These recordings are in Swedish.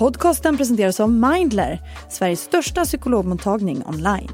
Podcasten presenteras av Mindler, Sveriges största psykologmottagning online.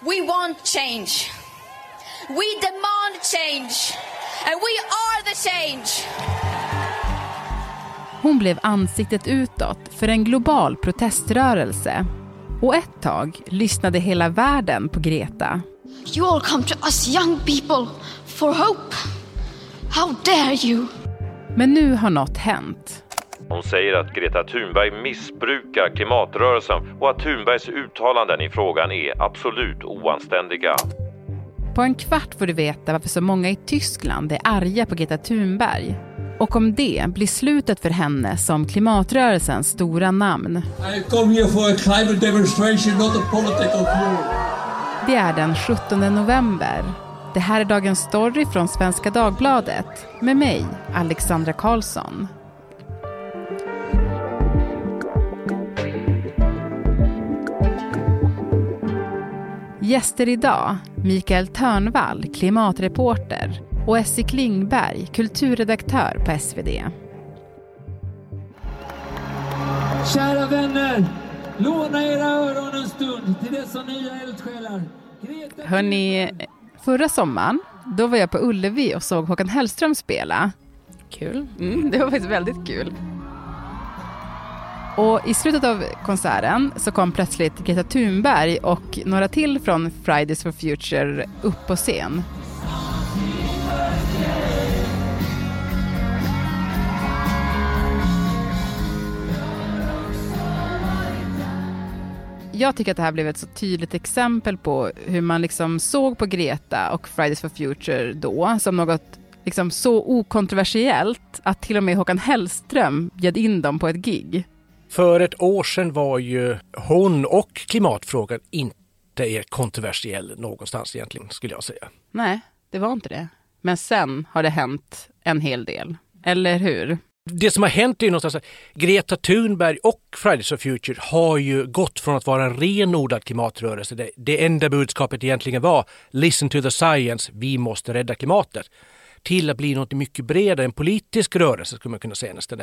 We want change. We demand change. And we are the change. Hon blev ansiktet utåt för en global proteströrelse. Och ett tag lyssnade hela världen på Greta. You all come to us young people for hope. How dare you? Men nu har något hänt. Hon säger att Greta Thunberg missbrukar klimatrörelsen och att Thunbergs uttalanden i frågan är absolut oanständiga. På en kvart får du veta varför så många i Tyskland är arga på Greta Thunberg. Och om det blir slutet för henne som klimatrörelsens stora namn. I come here for a climate demonstration, not a political view. Det är den 17 november. Det här är dagens story från Svenska Dagbladet med mig, Alexandra Karlsson. Gäster idag, Mikael Törnvall, klimatreporter och Essie Klingberg, kulturredaktör på SvD. Kära vänner, låna era öron en stund till dessa nya eldsjälar. Greta Hörni, förra sommaren, då var jag på Ullevi och såg Håkan Hellström spela. Kul. Mm, det var faktiskt väldigt kul. Och i slutet av konserten så kom plötsligt Greta Thunberg och några till från Fridays for Future upp på scen. Jag tycker att det här blev ett så tydligt exempel på hur man liksom såg på Greta och Fridays for Future då som något liksom så okontroversiellt att till och med Håkan Hellström bjöd in dem på ett gig. För ett år sedan var ju hon och klimatfrågan inte är kontroversiell någonstans egentligen skulle jag säga. Nej, det var inte det. Men sen har det hänt en hel del. Eller hur? Det som har hänt är ju någonstans att Greta Thunberg och Fridays for Future har ju gått från att vara en renodlad klimatrörelse. Det, det enda budskapet egentligen var listen to the science, vi måste rädda klimatet till att bli något mycket bredare, en politisk rörelse skulle man kunna säga nästan.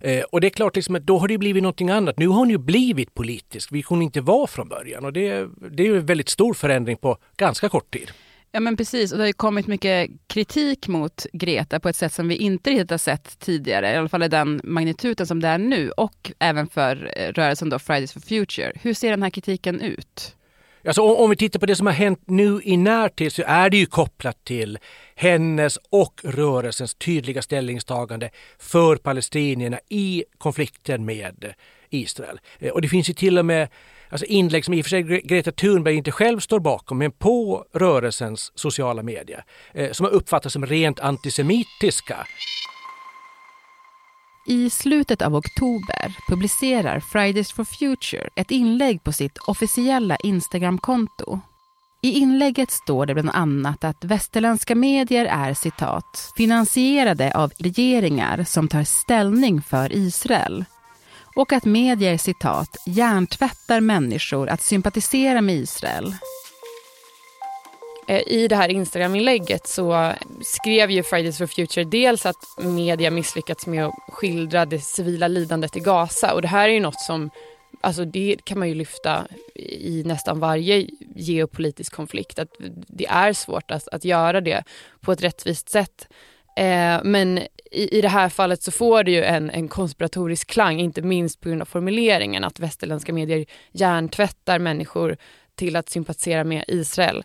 Eh, och det är klart, liksom, att då har det blivit någonting annat. Nu har hon ju blivit politisk, vilket hon inte var från början. Och det, det är ju en väldigt stor förändring på ganska kort tid. Ja men precis, och det har ju kommit mycket kritik mot Greta på ett sätt som vi inte riktigt har sett tidigare, i alla fall i den magnituden som det är nu, och även för eh, rörelsen då Fridays for Future. Hur ser den här kritiken ut? Alltså om, om vi tittar på det som har hänt nu i närtid så är det ju kopplat till hennes och rörelsens tydliga ställningstagande för palestinierna i konflikten med Israel. Eh, och det finns ju till och med alltså inlägg som i och för sig Greta Thunberg inte själv står bakom, men på rörelsens sociala medier eh, som har uppfattats som rent antisemitiska. I slutet av oktober publicerar Fridays for Future ett inlägg på sitt officiella Instagramkonto. I inlägget står det bland annat att västerländska medier är citat finansierade av regeringar som tar ställning för Israel och att medier citat hjärntvättar människor att sympatisera med Israel. Eh, I det här Instagram-inlägget så skrev ju Fridays for Future dels att media misslyckats med att skildra det civila lidandet i Gaza och det här är ju något som Alltså det kan man ju lyfta i nästan varje geopolitisk konflikt att det är svårt att, att göra det på ett rättvist sätt. Eh, men i, i det här fallet så får det ju en, en konspiratorisk klang, inte minst på grund av formuleringen att västerländska medier hjärntvättar människor till att sympatisera med Israel.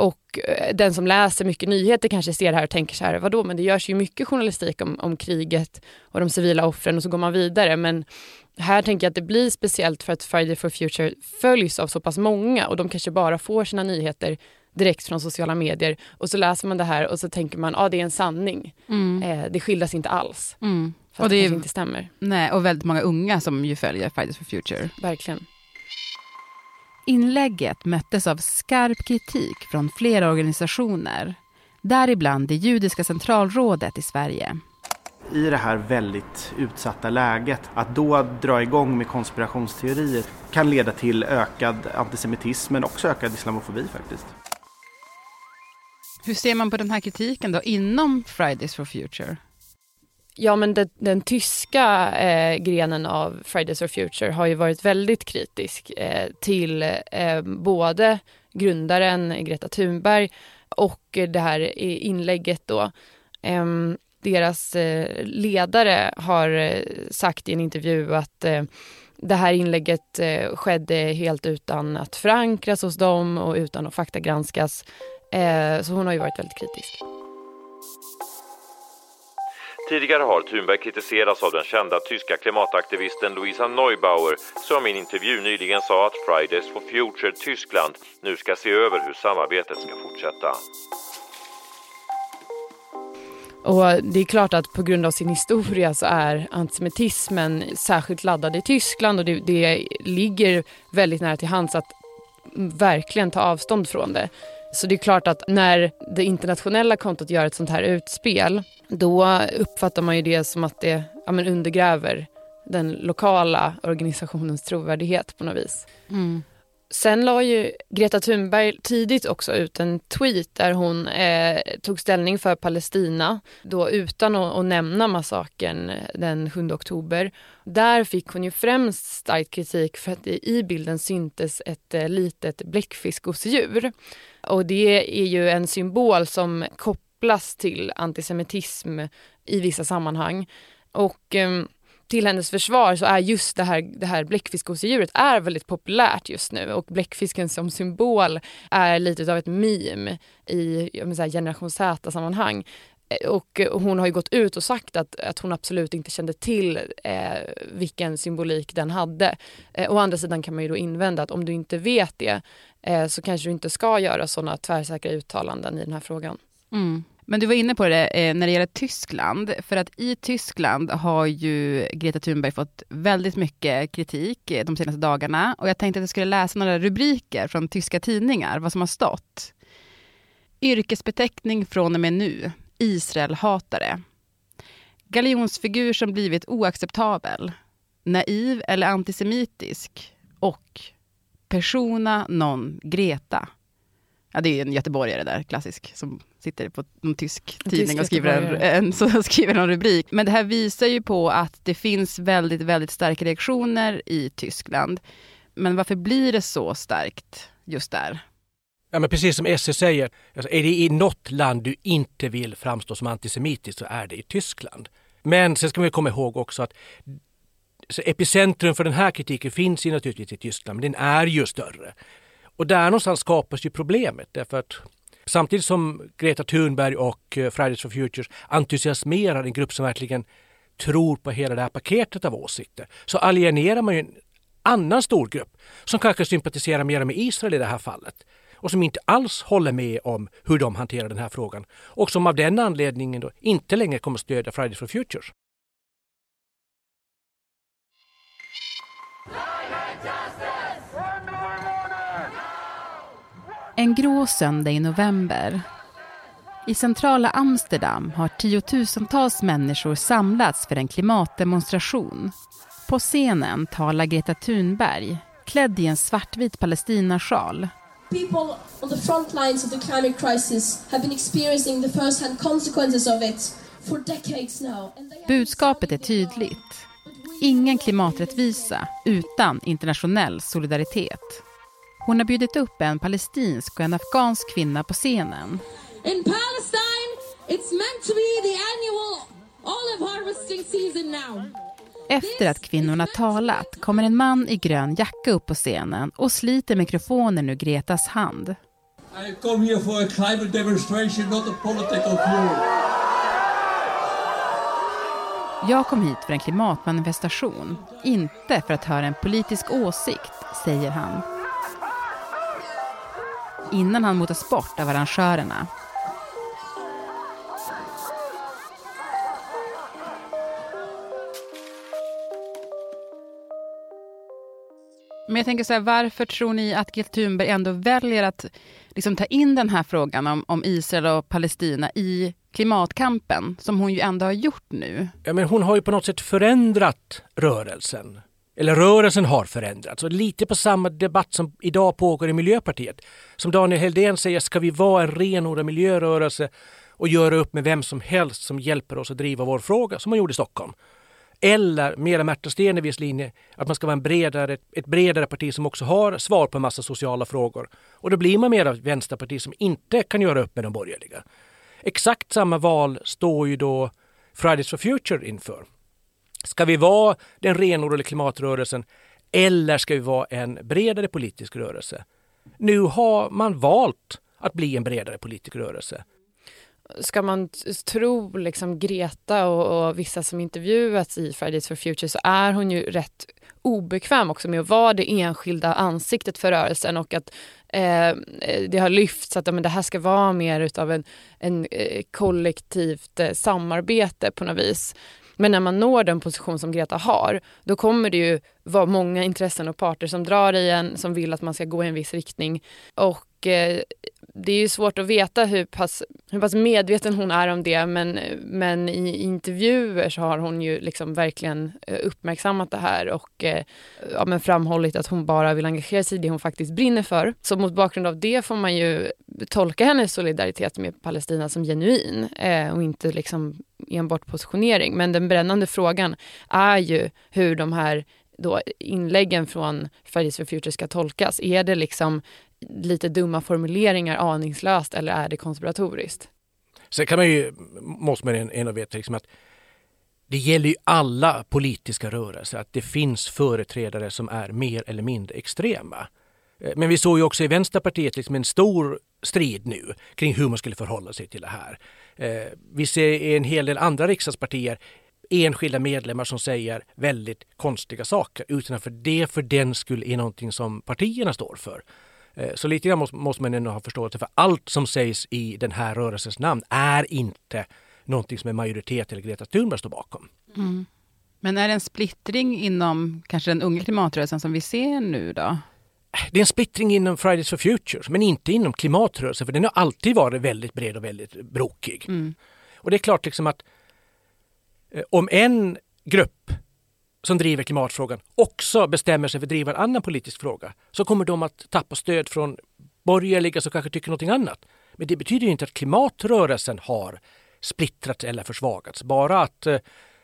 Och eh, den som läser mycket nyheter kanske ser det här och tänker så här, vadå, men det görs ju mycket journalistik om, om kriget och de civila offren och så går man vidare. Men här tänker jag att det blir speciellt för att Friday for Future följs av så pass många och de kanske bara får sina nyheter direkt från sociala medier och så läser man det här och så tänker man, ja ah, det är en sanning. Eh, det skildras inte alls. Mm. Och det, det kanske inte stämmer. Nej, och väldigt många unga som ju följer Fridays for Future. Verkligen. Inlägget möttes av skarp kritik från flera organisationer, däribland det judiska centralrådet i Sverige. i det här väldigt utsatta läget, att då dra igång med konspirationsteorier kan leda till ökad antisemitism men också ökad islamofobi faktiskt. Hur ser man på den här kritiken då inom Fridays for Future? Ja men det, den tyska eh, grenen av Fridays for Future har ju varit väldigt kritisk eh, till eh, både grundaren Greta Thunberg och det här inlägget då. Ehm, deras eh, ledare har eh, sagt i en intervju att eh, det här inlägget eh, skedde helt utan att förankras hos dem och utan att faktagranskas. Eh, så hon har ju varit väldigt kritisk. Tidigare har Thunberg kritiserats av den kända tyska klimataktivisten Luisa Neubauer som i en intervju nyligen sa att Fridays for Future Tyskland nu ska se över hur samarbetet ska fortsätta. Och det är klart att på grund av sin historia så är antisemitismen särskilt laddad i Tyskland och det, det ligger väldigt nära till hands att verkligen ta avstånd från det. Så det är klart att när det internationella kontot gör ett sånt här utspel då uppfattar man ju det som att det ja, men undergräver den lokala organisationens trovärdighet på något vis. Mm. Sen la ju Greta Thunberg tidigt också ut en tweet där hon eh, tog ställning för Palestina, då utan att, att nämna massakern den 7 oktober. Där fick hon ju främst stark kritik för att det i bilden syntes ett eh, litet bläckfiskosdjur. Och det är ju en symbol som kopplas till antisemitism i vissa sammanhang. Och eh, till hennes försvar så är just det här, det här bläckfiskgosedjuret är väldigt populärt just nu och bläckfisken som symbol är lite av ett meme i generation Z-sammanhang. Eh, och hon har ju gått ut och sagt att, att hon absolut inte kände till eh, vilken symbolik den hade. Eh, å andra sidan kan man ju då invända att om du inte vet det eh, så kanske du inte ska göra sådana tvärsäkra uttalanden i den här frågan. Mm. Men du var inne på det eh, när det gäller Tyskland, för att i Tyskland har ju Greta Thunberg fått väldigt mycket kritik eh, de senaste dagarna och jag tänkte att jag skulle läsa några rubriker från tyska tidningar, vad som har stått. Yrkesbeteckning från och med nu, Israelhatare. Galjonsfigur som blivit oacceptabel, naiv eller antisemitisk och persona non Greta. Ja, det är en göteborgare där, klassisk, som sitter på en tysk tidning och skriver en, en, så skriver en rubrik. Men det här visar ju på att det finns väldigt, väldigt starka reaktioner i Tyskland. Men varför blir det så starkt just där? Ja, men precis som Esse säger, alltså är det i något land du inte vill framstå som antisemitisk så är det i Tyskland. Men sen ska man komma ihåg också att epicentrum för den här kritiken finns ju naturligtvis i Tyskland, men den är ju större. Och där någonstans skapas ju problemet därför att samtidigt som Greta Thunberg och eh, Fridays for Futures entusiasmerar en grupp som verkligen tror på hela det här paketet av åsikter så alienerar man ju en annan stor grupp som kanske sympatiserar mer med Israel i det här fallet och som inte alls håller med om hur de hanterar den här frågan och som av den anledningen då inte längre kommer stödja Fridays for Futures. En grå söndag i november. I centrala Amsterdam har tiotusentals människor samlats för en klimatdemonstration. På scenen talar Greta Thunberg, klädd i en svartvit palestinasjal. People on the front lines of the climate crisis have been experiencing the first-hand consequences of it for decades now. Budskapet är tydligt. Ingen klimaträttvisa utan internationell solidaritet. Hon har bjudit upp en palestinsk och en afghansk kvinna på scenen. In Palestine, it's meant to be the annual olive harvesting season now. Efter att kvinnorna talat kommer en man i grön jacka upp på scenen och sliter mikrofonen ur Gretas hand. I come here for a climate demonstration, not a political tour. Jag kom hit för en klimatmanifestation, inte för att höra en politisk åsikt, säger han innan han motas bort av arrangörerna. Men jag tänker så här, varför tror ni att Greta Thunberg ändå väljer att liksom ta in den här frågan om, om Israel och Palestina i klimatkampen, som hon ju ändå har gjort nu? Ja, men hon har ju på något sätt förändrat rörelsen eller rörelsen har förändrats. Och lite på samma debatt som idag pågår i Miljöpartiet. Som Daniel Heldén säger, ska vi vara en renodlad miljörörelse och göra upp med vem som helst som hjälper oss att driva vår fråga, som man gjorde i Stockholm. Eller mera Märta Stenevis linje, att man ska vara en bredare, ett bredare parti som också har svar på en massa sociala frågor. Och då blir man mer ett vänsterparti som inte kan göra upp med de borgerliga. Exakt samma val står ju då Fridays for Future inför. Ska vi vara den renodlade klimatrörelsen eller ska vi vara en bredare politisk rörelse? Nu har man valt att bli en bredare politisk rörelse. Ska man tro liksom Greta och, och, vissa som intervjuats i Fridays for Future så är hon ju rätt obekväm också med att vara det enskilda ansiktet för rörelsen och att eh, det har lyfts att men det här ska vara mer utav en, en eh, kollektivt eh, samarbete på något vis. Men när man når den position som Greta har, då kommer det ju vara många intressen och parter som drar i en, som vill att man ska gå i en viss riktning. Och eh, det är ju svårt att veta hur pass, hur pass medveten hon är om det men, men i intervjuer så har hon ju liksom verkligen eh, uppmärksammat det här och eh, ja, men framhållit att hon bara vill engagera sig i det hon faktiskt brinner för. Så mot bakgrund av det får man ju tolka hennes solidaritet med Palestina som genuin eh, och inte liksom enbart positionering. Men den brännande frågan är ju hur de här då inläggen från Fridays for Future ska tolkas. Är det liksom lite dumma formuleringar aningslöst eller är det konspiratoriskt? Sen kan man ju, måste man ändå veta liksom att det gäller ju alla politiska rörelser att det finns företrädare som är mer eller mindre extrema. Eh, men vi såg ju också i Vänsterpartiet liksom en stor strid nu kring hur man skulle förhålla sig till det här. Eh, vi ser i en hel del andra riksdagspartier enskilda medlemmar som säger väldigt konstiga saker utan att för det för den skull är någonting som partierna står för. Eh, så lite grann måste man ändå ha förståelse för allt som sägs i den här rörelsens namn är inte någonting som en majoritet eller Greta Thunberg står bakom. Mm. Men är det en splittring inom kanske den unga klimatrörelsen som vi ser nu då? Det är en splittring inom Fridays for Future, men inte inom klimatrörelsen, för den har alltid varit väldigt bred och väldigt brokig. Mm. Och det är klart liksom att eh, om en grupp som driver klimatfrågan också bestämmer sig för att driva en annan politisk fråga så kommer de att tappa stöd från borgerliga som kanske tycker någonting annat. Men det betyder inte att klimatrörelsen har splittrats eller försvagats. Bara att eh,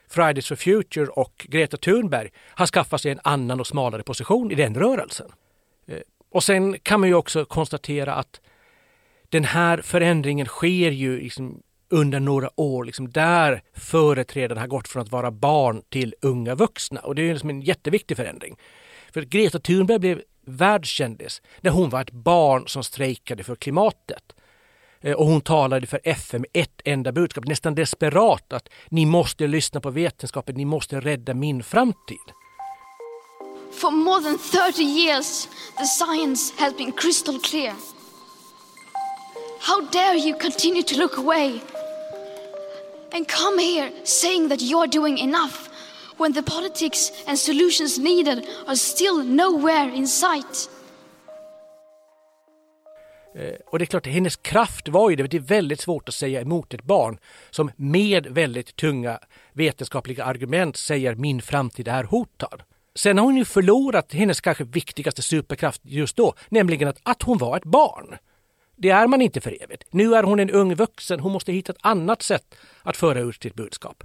Fridays for Future och Greta Thunberg har skaffat sig en annan och smalare position i den rörelsen. Eh, och sen kan man ju också konstatera att den här förändringen sker ju liksom under några år liksom där företrädarna har gått från att vara barn till unga vuxna. Och det är liksom en jätteviktig förändring. För Greta Thunberg blev världskändis när hon var ett barn som strejkade för klimatet. Eh, och hon talade för FN med ett enda budskap, nästan desperat att ni måste lyssna på vetenskapen, ni måste rädda min framtid. For more than 30 years the science has been crystal clear. How dare you continue to look away and come here saying that you're doing enough when the politics and solutions needed are still nowhere in sight. Eh, och det är klart, hennes kraft var ju det. Det är väldigt svårt att säga emot ett barn som med väldigt tunga vetenskapliga argument säger min framtid är hotad. Sen har hon ju förlorat hennes kanske viktigaste superkraft just då, nämligen att, att hon var ett barn. Det är man inte för evigt. Nu är hon en ung vuxen. Hon måste hitta ett annat sätt att föra ut sitt budskap.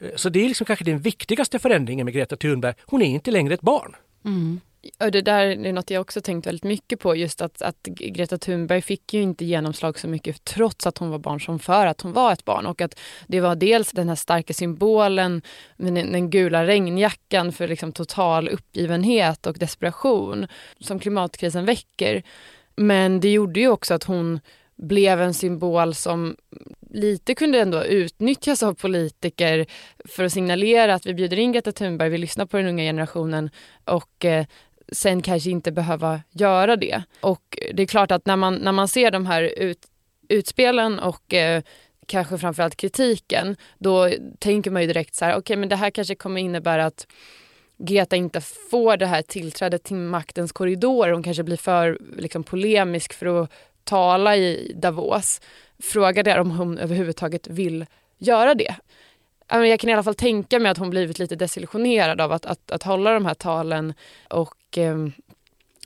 Eh, så det är liksom kanske den viktigaste förändringen med Greta Thunberg. Hon är inte längre ett barn. Mm. Och det där är något jag också tänkt väldigt mycket på. Just att, att Greta Thunberg fick ju inte genomslag så mycket trots att hon var barn som för att hon var ett barn. Och att det var dels den här starka symbolen, med den gula regnjackan för liksom total uppgivenhet och desperation som klimatkrisen väcker. Men det gjorde ju också att hon blev en symbol som lite kunde ändå utnyttjas av politiker för att signalera att vi bjuder in Greta Thunberg, vi lyssnar på den unga generationen och eh, sen kanske inte behöva göra det. Och det är klart att när man, när man ser de här ut, utspelen och eh, kanske framförallt kritiken, då tänker man ju direkt så här, okej okay, men det här kanske kommer innebära att Greta inte får det här tillträdet till maktens korridor. Hon kanske blir för liksom, polemisk för att tala i Davos. Fråga där om hon överhuvudtaget vill göra det. Jag kan i alla fall tänka mig att hon blivit lite desillusionerad av att, att, att hålla de här talen och eh,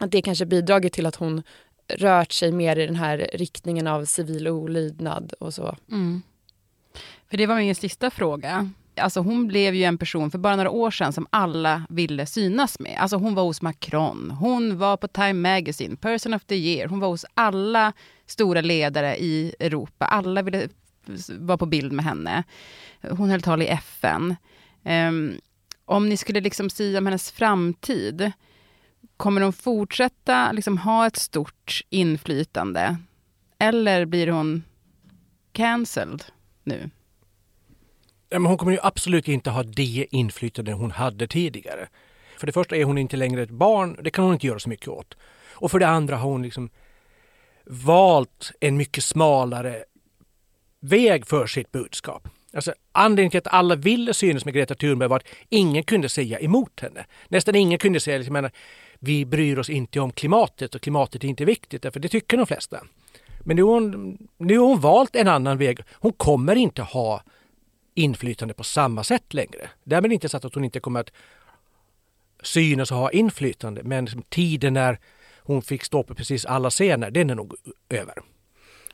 att det kanske bidragit till att hon rört sig mer i den här riktningen av civil olydnad och så. Mm. För det var min sista fråga. Alltså hon blev ju en person för bara några år sedan som alla ville synas med. Alltså hon var hos Macron, hon var på Time Magazine, Person of the year, hon var hos alla stora ledare i Europa. Alla ville vara på bild med henne. Hon höll tal i FN. Um, ehm, om ni skulle liksom säga om hennes framtid, kommer hon fortsätta liksom ha ett stort inflytande? Eller blir hon cancelled nu? Ja, men hon kommer ju absolut inte ha det inflytande hon hade tidigare. För det första är hon inte längre ett barn, det kan hon inte göra så mycket åt. Och för det andra har hon liksom valt en mycket smalare väg för sitt budskap. Alltså, anledningen till att alla ville synas med Greta Thunberg var att ingen kunde säga emot henne. Nästan ingen kunde säga liksom, att vi bryr oss inte om klimatet och klimatet är inte viktigt, för det tycker de flesta. Men nu har, hon, nu har hon valt en annan väg. Hon kommer inte ha inflytande på samma sätt längre. Därmed inte sagt att hon inte kommer att synas och ha inflytande, men liksom tiden när hon fick stå på precis alla scener, den är nog över.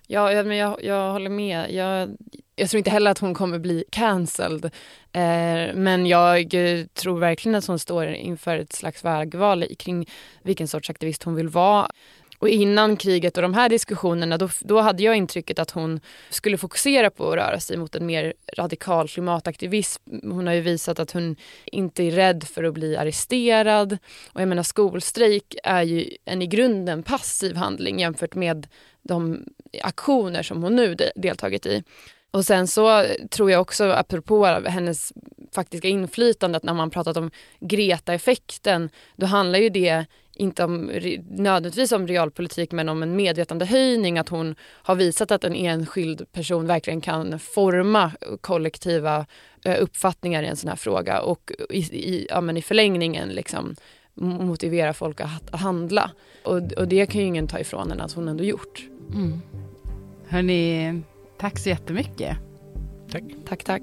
Ja, men jag, jag håller med. Jag, jag tror inte heller att hon kommer bli cancelled. Eh, men jag tror verkligen att hon står inför ett slags vägval kring vilken sorts aktivist hon vill vara. Och innan kriget och de här diskussionerna då, då hade jag intrycket att hon skulle fokusera på att röra sig mot en mer radikal klimataktivism. Hon har ju visat att hon inte är rädd för att bli arresterad. Och jag menar skolstrejk är ju en i grunden passiv handling jämfört med de aktioner som hon nu deltagit i. Och sen så tror jag också, apropå hennes faktiska inflytande, att när man pratat om Greta-effekten, då handlar ju det inte om, nödvändigtvis om realpolitik men om en medvetandehöjning, att hon har visat att en enskild person verkligen kan forma kollektiva eh, uppfattningar i en sån här fråga och i, i, ja, men i förlängningen liksom motivera folk att handla. Och, och det kan ju ingen ta ifrån henne att hon ändå gjort. Mm. Hörni, tack så jättemycket. Tack. Tack, tack.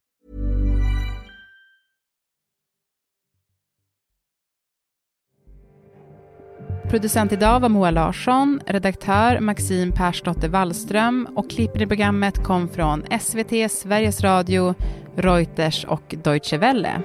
Producent idag var Moa Larsson, redaktör Maxim Persdotter Wallström och klippen i programmet kom från SVT, Sveriges Radio, Reuters och Deutsche Welle.